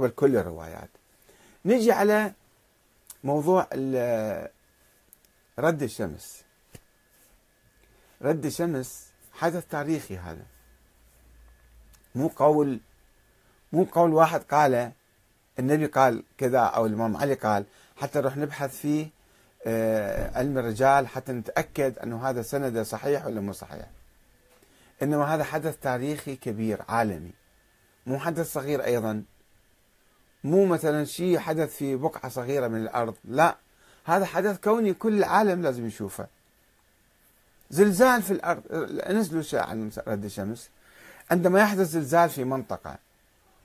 قبل كل الروايات. نجي على موضوع رد الشمس. رد الشمس حدث تاريخي هذا. مو قول مو قول واحد قال النبي قال كذا أو الإمام علي قال حتى نروح نبحث في آه، علم الرجال حتى نتأكد أنه هذا سنده صحيح ولا مو صحيح. إنما هذا حدث تاريخي كبير عالمي. مو حدث صغير أيضا. مو مثلا شيء حدث في بقعة صغيرة من الأرض لا. هذا حدث كوني كل العالم لازم يشوفه. زلزال في الأرض نزلوا عن رد الشمس. عندما يحدث زلزال في منطقة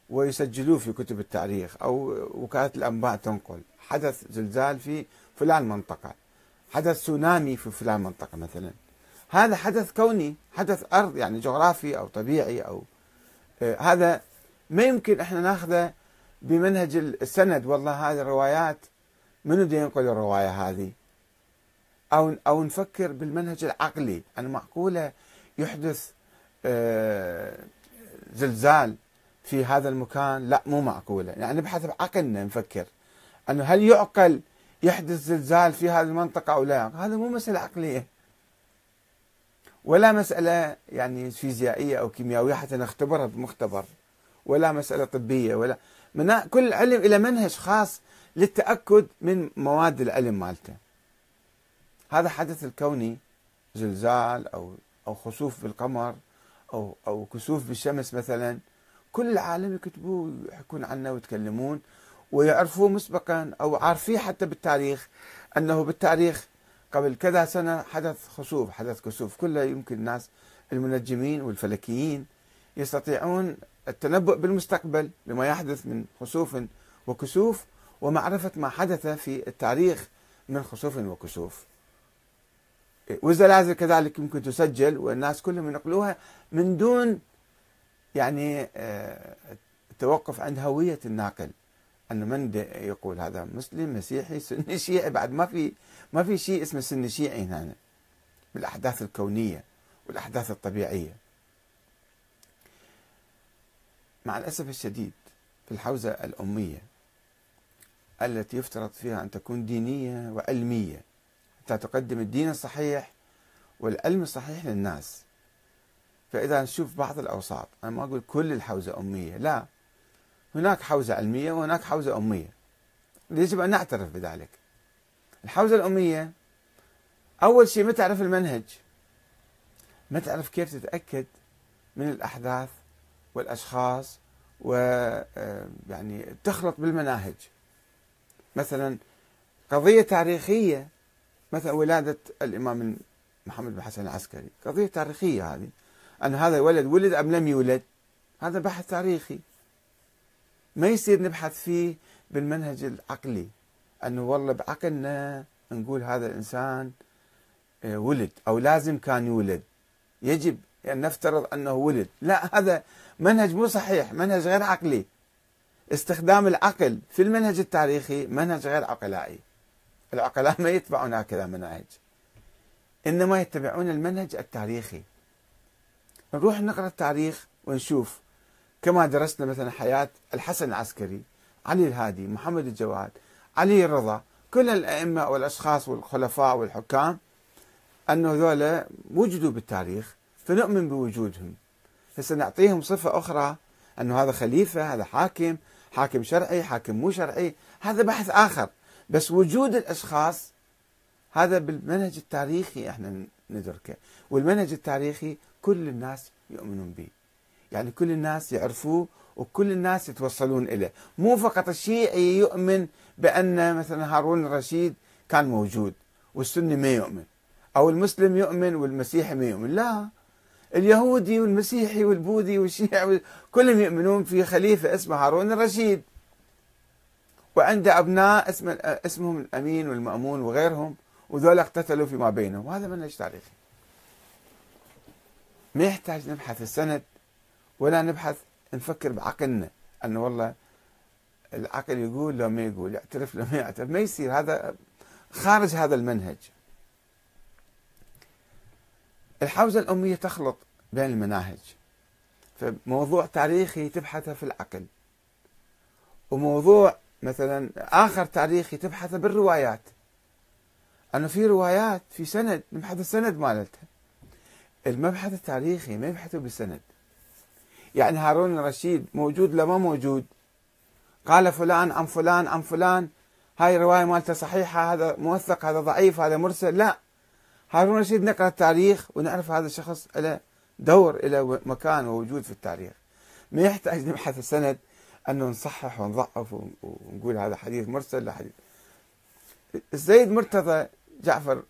ويسجلوه في كتب التاريخ أو وكالة الأنباء تنقل حدث زلزال في فلان منطقة حدث تسونامي في فلان منطقة مثلا. هذا حدث كوني حدث أرض يعني جغرافي أو طبيعي أو آه هذا ما يمكن إحنا ناخذه بمنهج السند والله هذه الروايات منو بده ينقل الرواية هذه؟ أو أو نفكر بالمنهج العقلي. أن معقولة يحدث آه، زلزال في هذا المكان؟ لا مو معقولة. يعني نبحث بعقلنا نفكر. أنه هل يعقل يحدث زلزال في هذه المنطقة أو لا؟ هذا مو مسألة عقلية. ولا مسألة يعني فيزيائية أو كيميائية حتى نختبرها بمختبر. ولا مسألة طبية ولا كل علم إلى منهج خاص للتأكد من مواد العلم مالته. هذا حدث الكوني زلزال أو أو خسوف بالقمر أو أو كسوف بالشمس مثلا. كل العالم يكتبوه ويحكون عنه ويتكلمون ويعرفوه مسبقا أو عارفيه حتى بالتاريخ أنه بالتاريخ قبل كذا سنة حدث خسوف حدث كسوف. كله يمكن الناس المنجمين والفلكيين يستطيعون التنبؤ بالمستقبل بما يحدث من خسوف وكسوف ومعرفة ما حدث في التاريخ من خسوف وكسوف. والزلازل كذلك يمكن تسجل والناس كلهم ينقلوها من دون يعني آه، التوقف عند هوية الناقل. أنه من يقول هذا مسلم مسيحي سني شيعي بعد ما في ما في شيء اسمه سني شيعي هنا. بالأحداث الكونية والأحداث الطبيعية. مع الأسف الشديد في الحوزة الأمية التي يفترض فيها أن تكون دينية وعلمية. حتى تقدم الدين الصحيح والعلم الصحيح للناس. فإذا نشوف بعض الأوساط أنا ما أقول كل الحوزة أمية لا. هناك حوزة علمية وهناك حوزة أمية. يجب أن نعترف بذلك. الحوزة الأمية أول شيء ما تعرف المنهج. ما تعرف كيف تتأكد من الأحداث والأشخاص ويعني آه، تخلط بالمناهج. مثلا قضية تاريخية مثلا ولادة الإمام محمد بن حسن العسكري. قضية تاريخية هذه. أن هذا الولد ولد أم لم يولد؟ هذا بحث تاريخي. ما يصير نبحث فيه بالمنهج العقلي. أنه والله بعقلنا نقول هذا الإنسان آه، ولد أو لازم كان يولد. يجب يعني نفترض أنه ولد. لا هذا منهج مو صحيح منهج غير عقلي. استخدام العقل في المنهج التاريخي منهج غير عقلائي. العقلاء ما يتبعون هكذا مناهج. إنما يتبعون المنهج التاريخي. نروح نقرأ التاريخ ونشوف كما درسنا مثلا حياة الحسن العسكري علي الهادي محمد الجواد علي الرضا كل الأئمة والأشخاص والخلفاء والحكام أنه ذولا وجدوا بالتاريخ. فنؤمن بوجودهم. هسه نعطيهم صفة أخرى أنه هذا خليفة هذا حاكم حاكم شرعي حاكم مو شرعي هذا بحث آخر. بس وجود الأشخاص هذا بالمنهج التاريخي إحنا ندركه. والمنهج التاريخي كل الناس يؤمنون به. يعني كل الناس يعرفوه وكل الناس يتوصلون إليه. مو فقط الشيعي يؤمن بأن مثلا هارون الرشيد كان موجود والسني ما يؤمن أو المسلم يؤمن والمسيحي ما يؤمن. لا اليهودي والمسيحي والبوذي والشيعي كلهم يؤمنون في خليفة اسمه هارون الرشيد. وعنده أبناء اسم اسمهم الأمين والمأمون وغيرهم وذول اقتتلوا فيما بينهم. وهذا منهج تاريخي ما يحتاج نبحث السند ولا نبحث نفكر بعقلنا. أنه والله العقل يقول لو ما يقول يعترف لو ما يعترف. ما يصير. هذا خارج هذا المنهج. الحوزة الأمية تخلط بين المناهج. فموضوع تاريخي تبحثه في العقل. وموضوع مثلا آخر تاريخي تبحث بالروايات. أنه في روايات في سند نبحث السند مالتها. المبحث التاريخي ما يبحثوا بالسند. يعني هارون الرشيد موجود لما موجود؟ قال فلان عن فلان عن فلان هاي الرواية مالته صحيحة هذا موثق هذا ضعيف هذا مرسل. لا. هارون الرشيد نقرأ التاريخ ونعرف هذا الشخص له دور له مكان ووجود في التاريخ. ما يحتاج نبحث السند أنه نصحح ونضعف ونقول هذا حديث مرسل لا حديث. السيد مرتضى جعفر